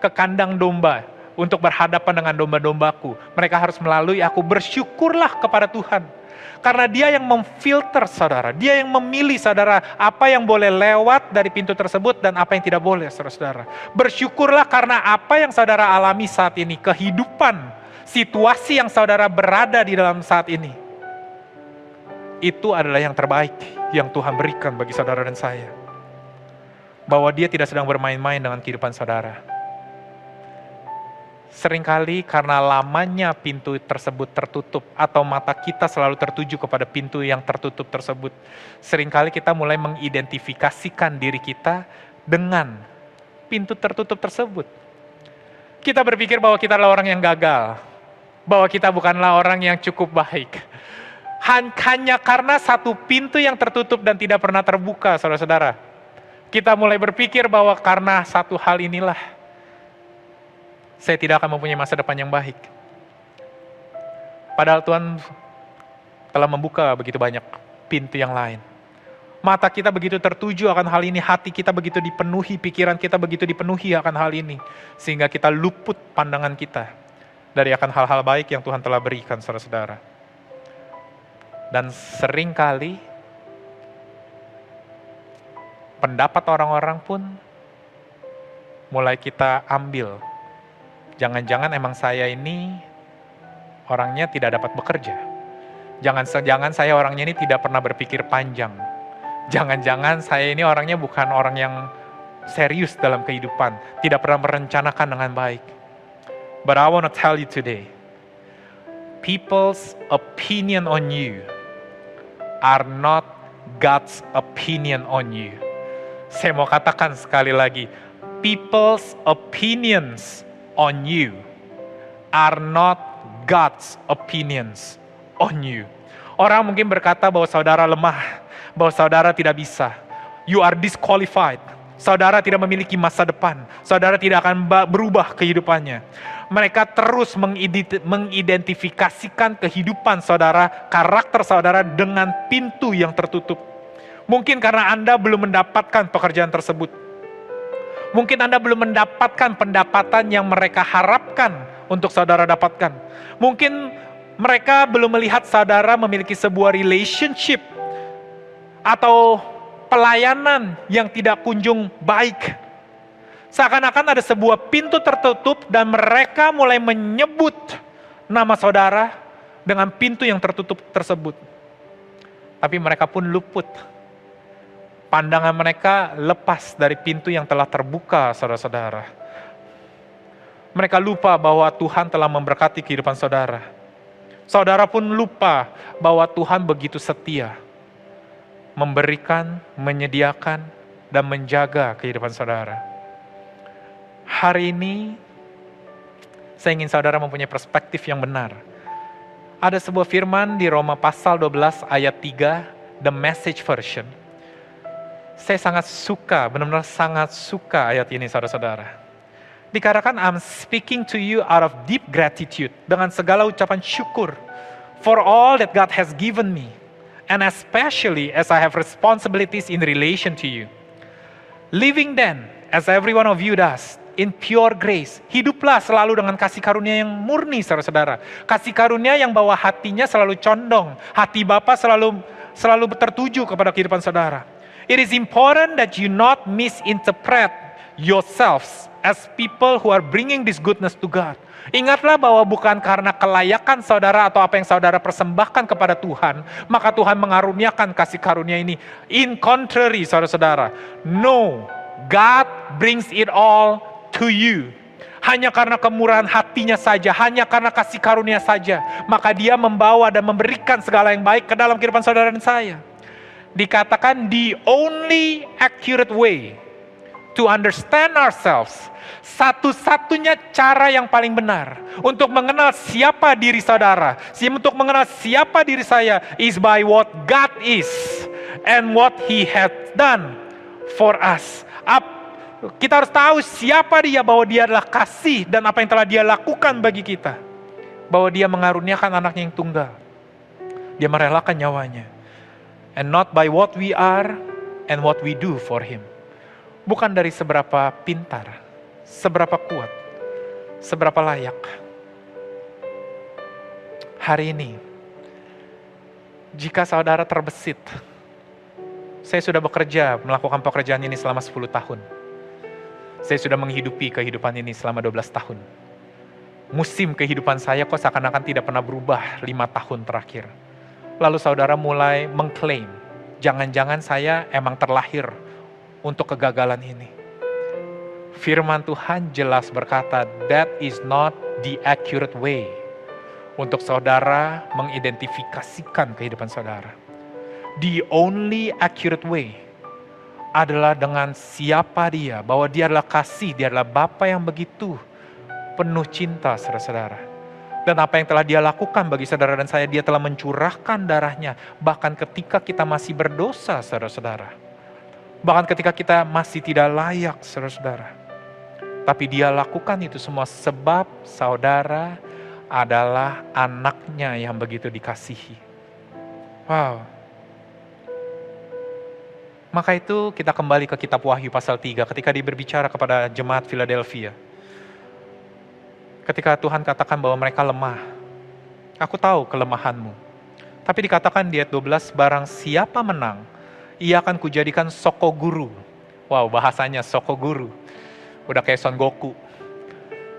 ke kandang domba untuk berhadapan dengan domba-dombaku, mereka harus melalui aku. Bersyukurlah kepada Tuhan. Karena dia yang memfilter saudara, dia yang memilih saudara apa yang boleh lewat dari pintu tersebut dan apa yang tidak boleh saudara-saudara. Bersyukurlah karena apa yang saudara alami saat ini, kehidupan, situasi yang saudara berada di dalam saat ini. Itu adalah yang terbaik yang Tuhan berikan bagi saudara dan saya bahwa dia tidak sedang bermain-main dengan kehidupan saudara. Seringkali karena lamanya pintu tersebut tertutup atau mata kita selalu tertuju kepada pintu yang tertutup tersebut. Seringkali kita mulai mengidentifikasikan diri kita dengan pintu tertutup tersebut. Kita berpikir bahwa kita adalah orang yang gagal, bahwa kita bukanlah orang yang cukup baik. Hanya karena satu pintu yang tertutup dan tidak pernah terbuka, saudara-saudara kita mulai berpikir bahwa karena satu hal inilah saya tidak akan mempunyai masa depan yang baik. Padahal Tuhan telah membuka begitu banyak pintu yang lain. Mata kita begitu tertuju akan hal ini, hati kita begitu dipenuhi, pikiran kita begitu dipenuhi akan hal ini. Sehingga kita luput pandangan kita dari akan hal-hal baik yang Tuhan telah berikan saudara-saudara. Dan sering kali pendapat orang-orang pun mulai kita ambil. Jangan-jangan emang saya ini orangnya tidak dapat bekerja. Jangan-jangan saya orangnya ini tidak pernah berpikir panjang. Jangan-jangan saya ini orangnya bukan orang yang serius dalam kehidupan, tidak pernah merencanakan dengan baik. But I want to tell you today, people's opinion on you are not God's opinion on you. Saya mau katakan sekali lagi, people's opinions on you are not God's opinions on you. Orang mungkin berkata bahwa saudara lemah, bahwa saudara tidak bisa. You are disqualified. Saudara tidak memiliki masa depan. Saudara tidak akan berubah kehidupannya. Mereka terus mengidentifikasikan kehidupan saudara, karakter saudara dengan pintu yang tertutup. Mungkin karena Anda belum mendapatkan pekerjaan tersebut. Mungkin Anda belum mendapatkan pendapatan yang mereka harapkan untuk saudara dapatkan. Mungkin mereka belum melihat saudara memiliki sebuah relationship atau pelayanan yang tidak kunjung baik. Seakan-akan ada sebuah pintu tertutup dan mereka mulai menyebut nama saudara dengan pintu yang tertutup tersebut. Tapi mereka pun luput. Pandangan mereka lepas dari pintu yang telah terbuka, saudara-saudara. Mereka lupa bahwa Tuhan telah memberkati kehidupan saudara. Saudara pun lupa bahwa Tuhan begitu setia memberikan, menyediakan, dan menjaga kehidupan saudara. Hari ini, saya ingin saudara mempunyai perspektif yang benar. Ada sebuah firman di Roma pasal 12 ayat 3, the message version. Saya sangat suka, benar-benar sangat suka ayat ini saudara-saudara. Dikatakan, I'm speaking to you out of deep gratitude, dengan segala ucapan syukur, for all that God has given me and especially as I have responsibilities in relation to you. Living then, as every one of you does, in pure grace. Hiduplah selalu dengan kasih karunia yang murni, saudara-saudara. Kasih karunia yang bawa hatinya selalu condong. Hati Bapa selalu selalu tertuju kepada kehidupan saudara. It is important that you not misinterpret yourselves as people who are bringing this goodness to God. Ingatlah bahwa bukan karena kelayakan saudara atau apa yang saudara persembahkan kepada Tuhan, maka Tuhan mengaruniakan kasih karunia ini. In contrary, saudara-saudara, no, God brings it all to you. Hanya karena kemurahan hatinya saja, hanya karena kasih karunia saja, maka dia membawa dan memberikan segala yang baik ke dalam kehidupan saudara dan saya. Dikatakan the only accurate way to understand ourselves satu-satunya cara yang paling benar untuk mengenal siapa diri saudara, untuk mengenal siapa diri saya is by what God is and what He has done for us. kita harus tahu siapa dia bahwa dia adalah kasih dan apa yang telah dia lakukan bagi kita. Bahwa dia mengaruniakan anaknya yang tunggal. Dia merelakan nyawanya. And not by what we are and what we do for him. Bukan dari seberapa pintar, seberapa kuat, seberapa layak. Hari ini, jika saudara terbesit, saya sudah bekerja melakukan pekerjaan ini selama 10 tahun. Saya sudah menghidupi kehidupan ini selama 12 tahun. Musim kehidupan saya kok seakan-akan tidak pernah berubah lima tahun terakhir. Lalu saudara mulai mengklaim, jangan-jangan saya emang terlahir untuk kegagalan ini firman Tuhan jelas berkata, that is not the accurate way untuk saudara mengidentifikasikan kehidupan saudara. The only accurate way adalah dengan siapa dia, bahwa dia adalah kasih, dia adalah Bapa yang begitu penuh cinta, saudara-saudara. Dan apa yang telah dia lakukan bagi saudara dan saya, dia telah mencurahkan darahnya, bahkan ketika kita masih berdosa, saudara-saudara. Bahkan ketika kita masih tidak layak, saudara-saudara. Tapi dia lakukan itu semua sebab saudara adalah anaknya yang begitu dikasihi. Wow. Maka itu kita kembali ke kitab Wahyu pasal 3 ketika dia berbicara kepada jemaat Philadelphia. Ketika Tuhan katakan bahwa mereka lemah. Aku tahu kelemahanmu. Tapi dikatakan di ayat 12, barang siapa menang, ia akan kujadikan soko guru. Wow, bahasanya soko guru udah kayak Son Goku.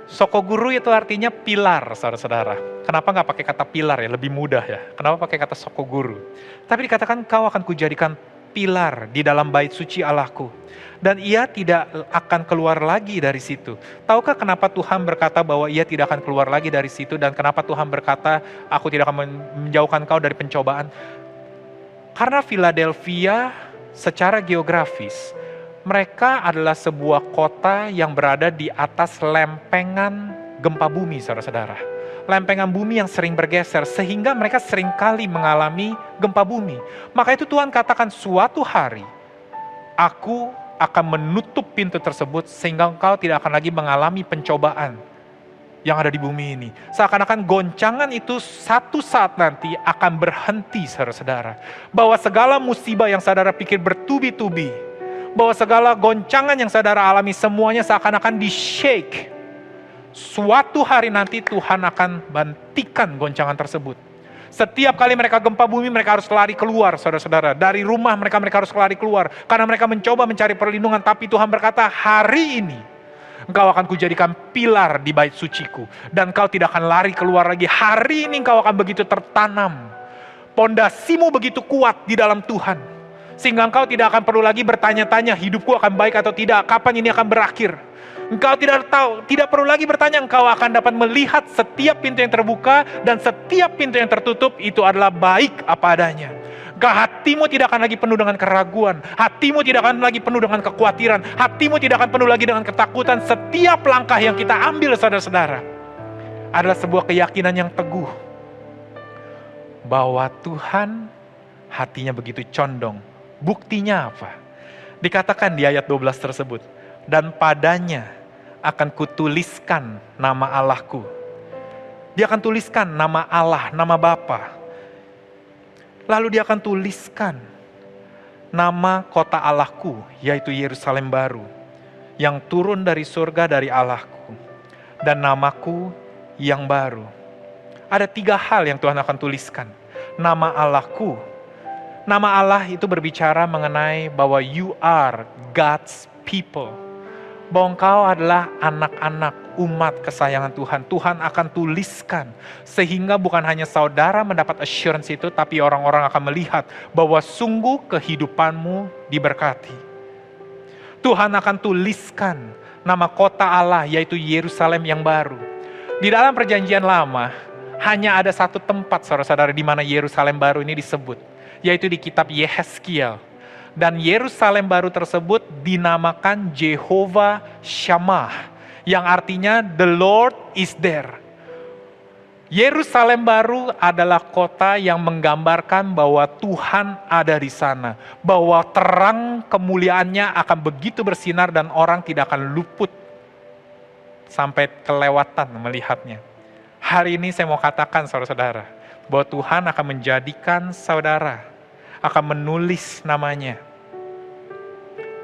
Sokoguru itu artinya pilar, saudara-saudara. Kenapa nggak pakai kata pilar ya? Lebih mudah ya. Kenapa pakai kata sokoguru? Tapi dikatakan kau akan kujadikan pilar di dalam bait suci Allahku. Dan ia tidak akan keluar lagi dari situ. Tahukah kenapa Tuhan berkata bahwa ia tidak akan keluar lagi dari situ dan kenapa Tuhan berkata aku tidak akan menjauhkan kau dari pencobaan? Karena Philadelphia secara geografis mereka adalah sebuah kota yang berada di atas lempengan gempa bumi, saudara-saudara. Lempengan bumi yang sering bergeser, sehingga mereka sering kali mengalami gempa bumi. Maka itu Tuhan katakan suatu hari, aku akan menutup pintu tersebut sehingga engkau tidak akan lagi mengalami pencobaan yang ada di bumi ini. Seakan-akan goncangan itu satu saat nanti akan berhenti, saudara-saudara. Bahwa segala musibah yang saudara pikir bertubi-tubi, bahwa segala goncangan yang saudara alami semuanya seakan-akan di shake. Suatu hari nanti Tuhan akan bantikan goncangan tersebut. Setiap kali mereka gempa bumi, mereka harus lari keluar, saudara-saudara. Dari rumah mereka, mereka harus lari keluar. Karena mereka mencoba mencari perlindungan, tapi Tuhan berkata, hari ini engkau akan kujadikan pilar di bait suciku. Dan kau tidak akan lari keluar lagi. Hari ini engkau akan begitu tertanam. Pondasimu begitu kuat di dalam Tuhan sehingga engkau tidak akan perlu lagi bertanya-tanya hidupku akan baik atau tidak, kapan ini akan berakhir. Engkau tidak tahu, tidak perlu lagi bertanya, engkau akan dapat melihat setiap pintu yang terbuka dan setiap pintu yang tertutup itu adalah baik apa adanya. Engkau hatimu tidak akan lagi penuh dengan keraguan, hatimu tidak akan lagi penuh dengan kekhawatiran, hatimu tidak akan penuh lagi dengan ketakutan. Setiap langkah yang kita ambil saudara-saudara adalah sebuah keyakinan yang teguh bahwa Tuhan hatinya begitu condong Buktinya apa? Dikatakan di ayat 12 tersebut, dan padanya akan kutuliskan nama Allahku. Dia akan tuliskan nama Allah, nama Bapa. Lalu dia akan tuliskan nama kota Allahku, yaitu Yerusalem baru, yang turun dari surga dari Allahku, dan namaku yang baru. Ada tiga hal yang Tuhan akan tuliskan. Nama Allahku, Nama Allah itu berbicara mengenai bahwa you are God's people. Bahwa engkau adalah anak-anak umat kesayangan Tuhan. Tuhan akan tuliskan sehingga bukan hanya saudara mendapat assurance itu, tapi orang-orang akan melihat bahwa sungguh kehidupanmu diberkati. Tuhan akan tuliskan nama kota Allah yaitu Yerusalem yang baru. Di dalam perjanjian lama, hanya ada satu tempat saudara-saudara di mana Yerusalem baru ini disebut yaitu di kitab Yehezkiel. Dan Yerusalem baru tersebut dinamakan Jehovah Shammah, yang artinya the Lord is there. Yerusalem baru adalah kota yang menggambarkan bahwa Tuhan ada di sana, bahwa terang kemuliaannya akan begitu bersinar dan orang tidak akan luput sampai kelewatan melihatnya. Hari ini saya mau katakan saudara-saudara, bahwa Tuhan akan menjadikan saudara akan menulis namanya.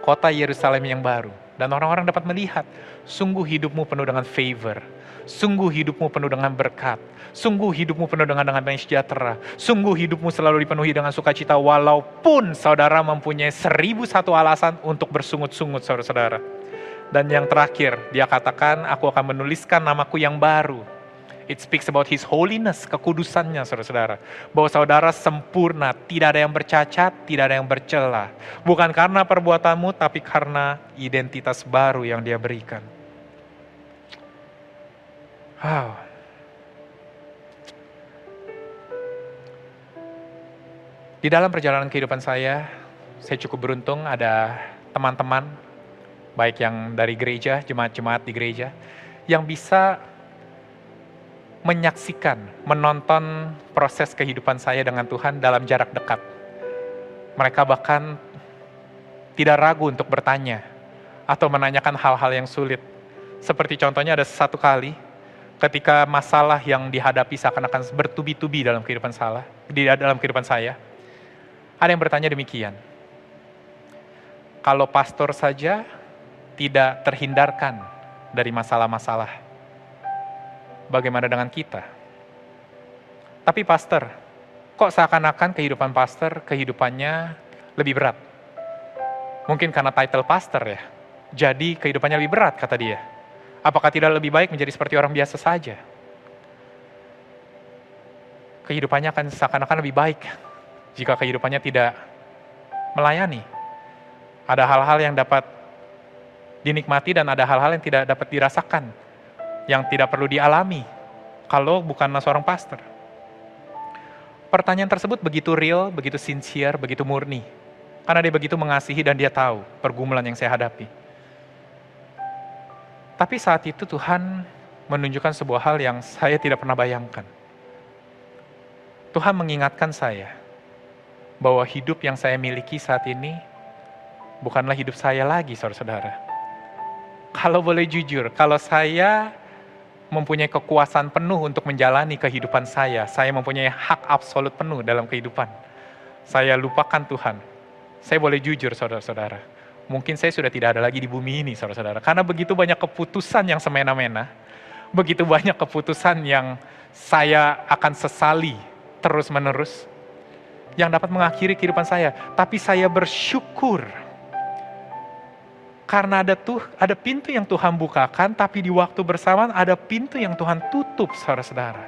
Kota Yerusalem yang baru. Dan orang-orang dapat melihat, sungguh hidupmu penuh dengan favor. Sungguh hidupmu penuh dengan berkat. Sungguh hidupmu penuh dengan banyak sejahtera. Sungguh hidupmu selalu dipenuhi dengan sukacita walaupun saudara mempunyai seribu satu alasan untuk bersungut-sungut saudara-saudara. Dan yang terakhir, dia katakan, aku akan menuliskan namaku yang baru It speaks about His holiness, kekudusannya saudara-saudara. Bahwa saudara sempurna, tidak ada yang bercacat, tidak ada yang bercela. Bukan karena perbuatanmu, tapi karena identitas baru yang dia berikan. Wow. Di dalam perjalanan kehidupan saya, saya cukup beruntung ada teman-teman, baik yang dari gereja, jemaat-jemaat di gereja, yang bisa menyaksikan, menonton proses kehidupan saya dengan Tuhan dalam jarak dekat. Mereka bahkan tidak ragu untuk bertanya atau menanyakan hal-hal yang sulit. Seperti contohnya ada satu kali ketika masalah yang dihadapi seakan-akan bertubi-tubi dalam kehidupan salah, di dalam kehidupan saya. Ada yang bertanya demikian. Kalau pastor saja tidak terhindarkan dari masalah-masalah, bagaimana dengan kita? Tapi pastor, kok seakan-akan kehidupan pastor, kehidupannya lebih berat? Mungkin karena title pastor ya, jadi kehidupannya lebih berat kata dia. Apakah tidak lebih baik menjadi seperti orang biasa saja? Kehidupannya akan seakan-akan lebih baik jika kehidupannya tidak melayani. Ada hal-hal yang dapat dinikmati dan ada hal-hal yang tidak dapat dirasakan, yang tidak perlu dialami kalau bukanlah seorang pastor. Pertanyaan tersebut begitu real, begitu sincere, begitu murni. Karena dia begitu mengasihi dan dia tahu pergumulan yang saya hadapi. Tapi saat itu Tuhan menunjukkan sebuah hal yang saya tidak pernah bayangkan. Tuhan mengingatkan saya bahwa hidup yang saya miliki saat ini bukanlah hidup saya lagi, saudara-saudara. Kalau boleh jujur, kalau saya mempunyai kekuasaan penuh untuk menjalani kehidupan saya, saya mempunyai hak absolut penuh dalam kehidupan. Saya lupakan Tuhan. Saya boleh jujur, saudara-saudara mungkin saya sudah tidak ada lagi di bumi ini, saudara-saudara. Karena begitu banyak keputusan yang semena-mena, begitu banyak keputusan yang saya akan sesali terus-menerus, yang dapat mengakhiri kehidupan saya. Tapi saya bersyukur karena ada tuh ada pintu yang Tuhan bukakan, tapi di waktu bersamaan ada pintu yang Tuhan tutup, saudara-saudara.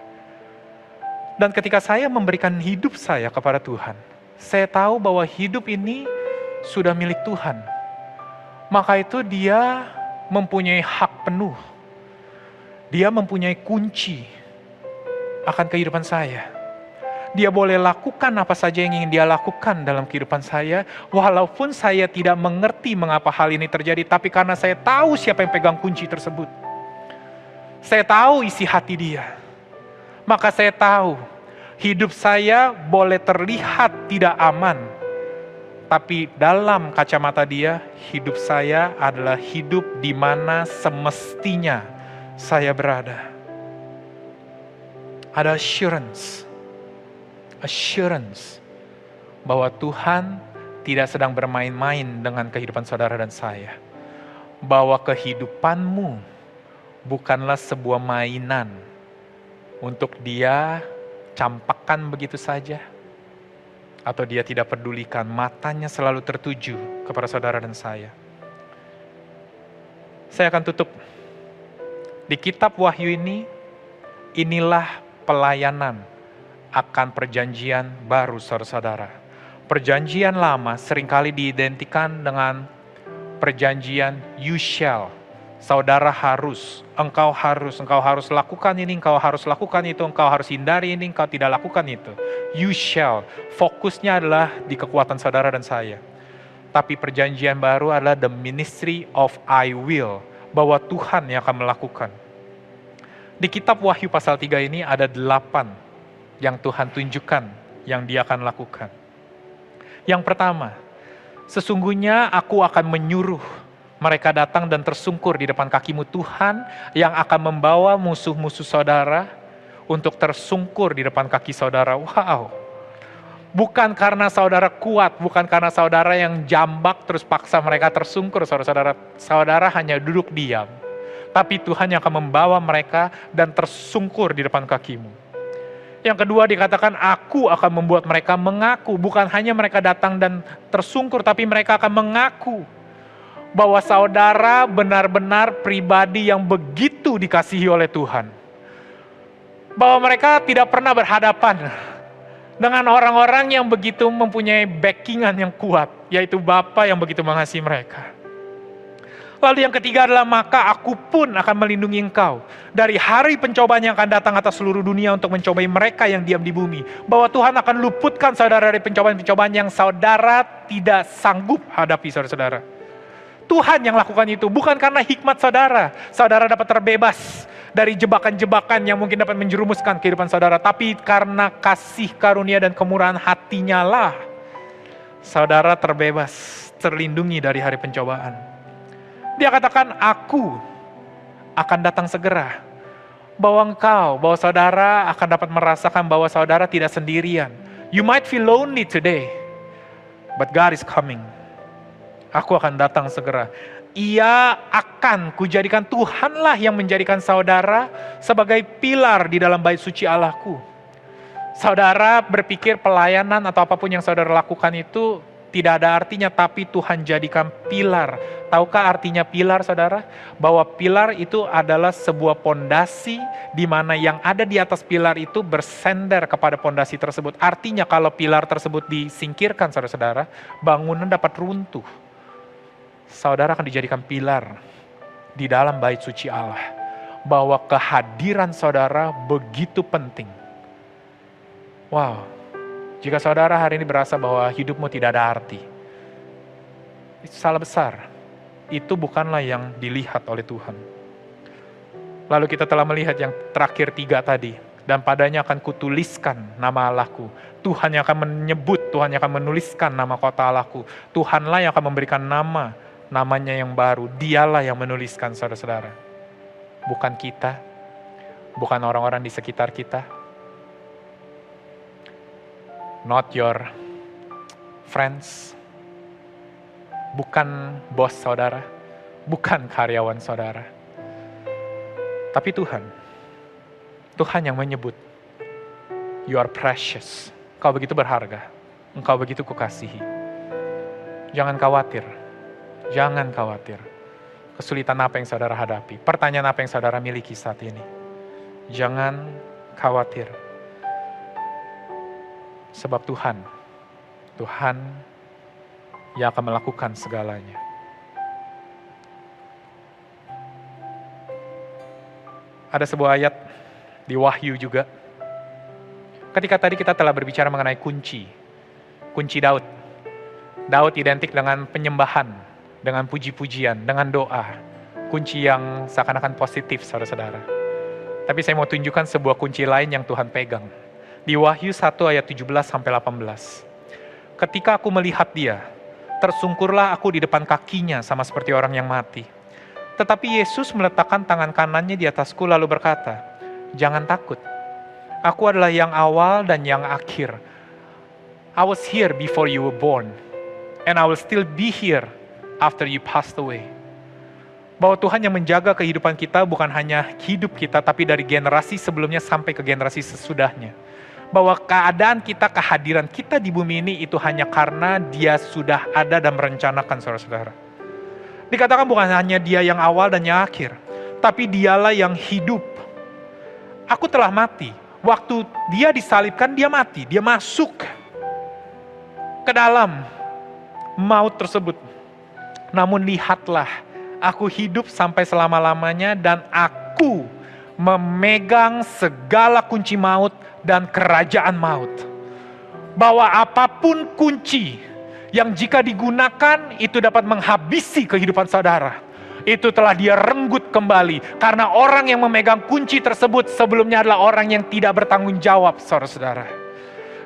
Dan ketika saya memberikan hidup saya kepada Tuhan, saya tahu bahwa hidup ini sudah milik Tuhan maka itu dia mempunyai hak penuh. Dia mempunyai kunci akan kehidupan saya. Dia boleh lakukan apa saja yang ingin dia lakukan dalam kehidupan saya, walaupun saya tidak mengerti mengapa hal ini terjadi, tapi karena saya tahu siapa yang pegang kunci tersebut. Saya tahu isi hati dia. Maka saya tahu hidup saya boleh terlihat tidak aman, tapi dalam kacamata dia, hidup saya adalah hidup di mana semestinya saya berada. Ada assurance, assurance bahwa Tuhan tidak sedang bermain-main dengan kehidupan saudara dan saya. Bahwa kehidupanmu bukanlah sebuah mainan untuk dia campakkan begitu saja atau dia tidak pedulikan, matanya selalu tertuju kepada saudara dan saya. Saya akan tutup. Di kitab Wahyu ini, inilah pelayanan akan perjanjian baru saudara-saudara. Perjanjian lama sering kali diidentikan dengan perjanjian you shall, saudara harus, engkau harus, engkau harus lakukan ini, engkau harus lakukan itu, engkau harus hindari ini, engkau tidak lakukan itu. You shall. Fokusnya adalah di kekuatan saudara dan saya. Tapi perjanjian baru adalah the ministry of I will, bahwa Tuhan yang akan melakukan. Di kitab Wahyu pasal 3 ini ada delapan yang Tuhan tunjukkan yang dia akan lakukan. Yang pertama, sesungguhnya aku akan menyuruh mereka datang dan tersungkur di depan kakimu Tuhan yang akan membawa musuh-musuh saudara untuk tersungkur di depan kaki saudara. Wow. Bukan karena saudara kuat, bukan karena saudara yang jambak terus paksa mereka tersungkur, saudara-saudara. Saudara hanya duduk diam. Tapi Tuhan yang akan membawa mereka dan tersungkur di depan kakimu. Yang kedua dikatakan, aku akan membuat mereka mengaku. Bukan hanya mereka datang dan tersungkur, tapi mereka akan mengaku bahwa saudara benar-benar pribadi yang begitu dikasihi oleh Tuhan. Bahwa mereka tidak pernah berhadapan dengan orang-orang yang begitu mempunyai backingan yang kuat, yaitu Bapa yang begitu mengasihi mereka. Lalu yang ketiga adalah maka aku pun akan melindungi engkau dari hari pencobaan yang akan datang atas seluruh dunia untuk mencobai mereka yang diam di bumi. Bahwa Tuhan akan luputkan saudara dari pencobaan-pencobaan yang saudara tidak sanggup hadapi saudara-saudara. Tuhan yang lakukan itu, bukan karena hikmat saudara. Saudara dapat terbebas dari jebakan-jebakan yang mungkin dapat menjerumuskan kehidupan saudara, tapi karena kasih karunia dan kemurahan hatinya lah, saudara terbebas, terlindungi dari hari pencobaan. Dia katakan, aku akan datang segera. Bahwa engkau, bahwa saudara akan dapat merasakan bahwa saudara tidak sendirian. You might feel lonely today, but God is coming Aku akan datang segera. Ia akan kujadikan Tuhanlah yang menjadikan saudara sebagai pilar di dalam bait suci Allahku. Saudara berpikir pelayanan atau apa pun yang saudara lakukan itu tidak ada artinya, tapi Tuhan jadikan pilar tahukah artinya pilar saudara? Bahwa pilar itu adalah sebuah pondasi di mana yang ada di atas pilar itu bersender kepada pondasi tersebut. Artinya kalau pilar tersebut disingkirkan saudara-saudara, bangunan dapat runtuh. Saudara akan dijadikan pilar di dalam bait suci Allah. Bahwa kehadiran saudara begitu penting. Wow, jika saudara hari ini berasa bahwa hidupmu tidak ada arti, itu salah besar. Itu bukanlah yang dilihat oleh Tuhan. Lalu kita telah melihat yang terakhir tiga tadi. Dan padanya akan kutuliskan nama Allahku. Tuhan yang akan menyebut, Tuhan yang akan menuliskan nama kota Allahku. Tuhanlah yang akan memberikan nama, namanya yang baru. Dialah yang menuliskan saudara-saudara. Bukan kita, bukan orang-orang di sekitar kita. Not your friends, bukan bos saudara, bukan karyawan saudara. Tapi Tuhan, Tuhan yang menyebut, you are precious, kau begitu berharga, engkau begitu kukasihi. Jangan khawatir, jangan khawatir. Kesulitan apa yang saudara hadapi, pertanyaan apa yang saudara miliki saat ini. Jangan khawatir. Sebab Tuhan, Tuhan yang akan melakukan segalanya. Ada sebuah ayat di Wahyu juga. Ketika tadi kita telah berbicara mengenai kunci, kunci Daud. Daud identik dengan penyembahan, dengan puji-pujian, dengan doa. Kunci yang seakan-akan positif, saudara-saudara. Tapi saya mau tunjukkan sebuah kunci lain yang Tuhan pegang. Di Wahyu 1 ayat 17 sampai 18. Ketika aku melihat dia, tersungkurlah aku di depan kakinya sama seperti orang yang mati. Tetapi Yesus meletakkan tangan kanannya di atasku lalu berkata, Jangan takut, aku adalah yang awal dan yang akhir. I was here before you were born, and I will still be here after you passed away. Bahwa Tuhan yang menjaga kehidupan kita bukan hanya hidup kita, tapi dari generasi sebelumnya sampai ke generasi sesudahnya bahwa keadaan kita, kehadiran kita di bumi ini itu hanya karena dia sudah ada dan merencanakan saudara-saudara. Dikatakan bukan hanya dia yang awal dan yang akhir, tapi dialah yang hidup. Aku telah mati. Waktu dia disalibkan, dia mati. Dia masuk ke dalam maut tersebut. Namun lihatlah, aku hidup sampai selama-lamanya dan aku memegang segala kunci maut dan kerajaan maut. Bahwa apa pun kunci yang jika digunakan itu dapat menghabisi kehidupan saudara. Itu telah dia renggut kembali. Karena orang yang memegang kunci tersebut sebelumnya adalah orang yang tidak bertanggung jawab saudara-saudara.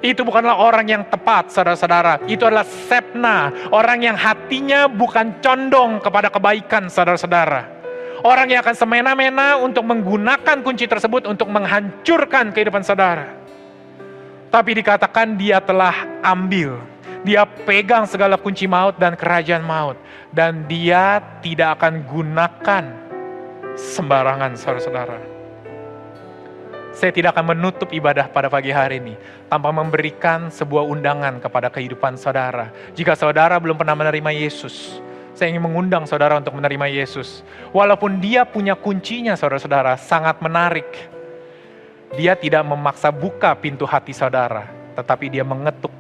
Itu bukanlah orang yang tepat saudara-saudara. Itu adalah sepna. Orang yang hatinya bukan condong kepada kebaikan saudara-saudara Orang yang akan semena-mena untuk menggunakan kunci tersebut untuk menghancurkan kehidupan saudara. Tapi dikatakan dia telah ambil. Dia pegang segala kunci maut dan kerajaan maut. Dan dia tidak akan gunakan sembarangan saudara-saudara. Saya tidak akan menutup ibadah pada pagi hari ini tanpa memberikan sebuah undangan kepada kehidupan saudara. Jika saudara belum pernah menerima Yesus, saya ingin mengundang saudara untuk menerima Yesus. Walaupun dia punya kuncinya saudara-saudara, sangat menarik. Dia tidak memaksa buka pintu hati saudara, tetapi dia mengetuk.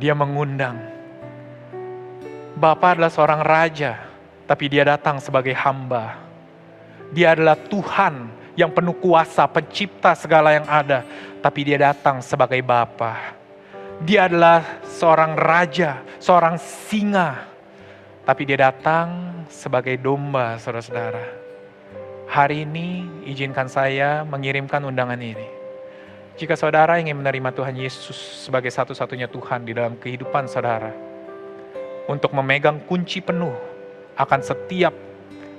Dia mengundang. Bapak adalah seorang raja, tapi dia datang sebagai hamba. Dia adalah Tuhan yang penuh kuasa, pencipta segala yang ada, tapi dia datang sebagai Bapa. Dia adalah seorang raja, seorang singa. Tapi dia datang sebagai domba, saudara-saudara. Hari ini izinkan saya mengirimkan undangan ini. Jika saudara ingin menerima Tuhan Yesus sebagai satu-satunya Tuhan di dalam kehidupan saudara, untuk memegang kunci penuh akan setiap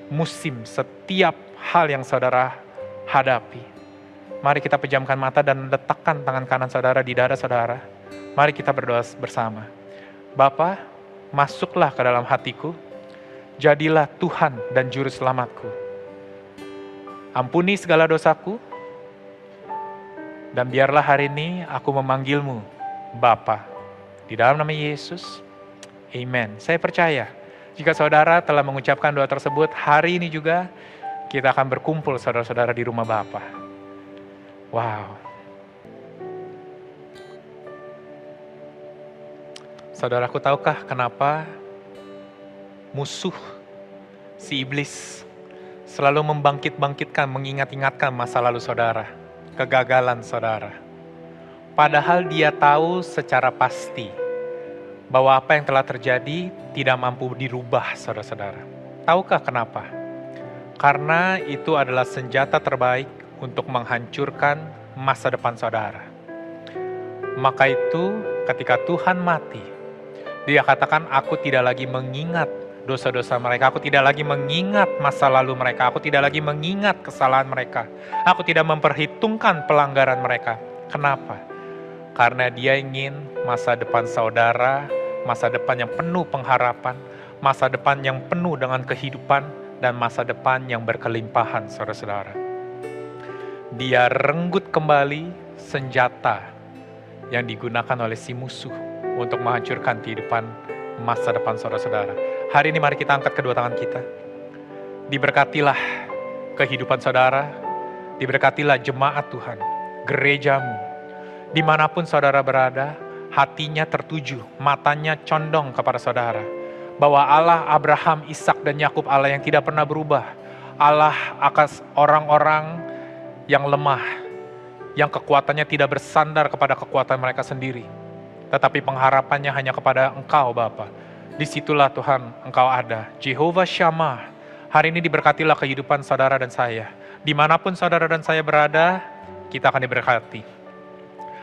musim, setiap hal yang saudara hadapi. Mari kita pejamkan mata dan letakkan tangan kanan saudara di dada saudara Mari kita berdoa bersama. Bapa, masuklah ke dalam hatiku, jadilah Tuhan dan Juru Selamatku. Ampuni segala dosaku, dan biarlah hari ini aku memanggilmu Bapa. Di dalam nama Yesus, Amen. Saya percaya Jika saudara telah mengucapkan doa tersebut, hari ini juga kita akan berkumpul saudara-saudara di rumah Bapa. Wow. Saudaraku tahukah kenapa musuh si iblis selalu membangkit-bangkitkan, mengingat-ingatkan masa lalu saudara, kegagalan saudara. Padahal dia tahu secara pasti bahwa apa yang telah terjadi tidak mampu dirubah, saudara-saudara. Tahukah kenapa? Karena itu adalah senjata terbaik untuk menghancurkan masa depan saudara. Maka itu, ketika Tuhan mati, Dia katakan, "Aku tidak lagi mengingat dosa-dosa mereka. Aku tidak lagi mengingat masa lalu mereka. Aku tidak lagi mengingat kesalahan mereka. Aku tidak memperhitungkan pelanggaran mereka. Kenapa? Karena Dia ingin masa depan saudara masa depan yang penuh pengharapan, masa depan yang penuh dengan kehidupan, dan masa depan yang berkelimpahan, saudara-saudara. Dia renggut kembali senjata yang digunakan oleh si musuh untuk menghancurkan kehidupan masa depan saudara-saudara. Hari ini mari kita angkat kedua tangan kita. Diberkatilah kehidupan saudara, diberkatilah jemaat Tuhan, gerejamu, di mana pun saudara berada, hatinya tertuju, matanya condong kepada saudara. Bahwa Allah Abraham, Ishak dan Yakub Allah yang tidak pernah berubah. Allah akas orang-orang yang lemah, yang kekuatannya tidak bersandar kepada kekuatan mereka sendiri. Tetapi pengharapannya hanya kepada Engkau Bapa. Di situlah Tuhan Engkau ada. Jehovah Shammah, hari ini diberkatilah kehidupan saudara dan saya. Di mana pun saudara dan saya berada, kita akan diberkati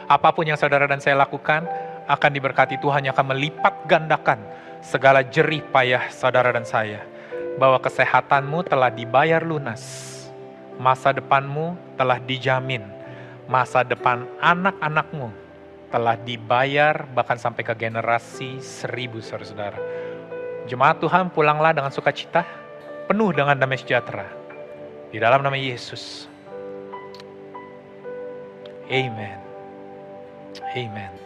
apa pun yang saudara dan saya lakukan akan diberkati Tuhan yang akan melipat gandakan segala jerih payah saudara dan saya. Bahwa kesehatanmu telah dibayar lunas. Masa depanmu telah dijamin. Masa depan anak-anakmu telah dibayar bahkan sampai ke generasi seribu saudara-saudara. Jemaat Tuhan pulanglah dengan sukacita, penuh dengan damai sejahtera. Di dalam nama Yesus. Amen. Amen.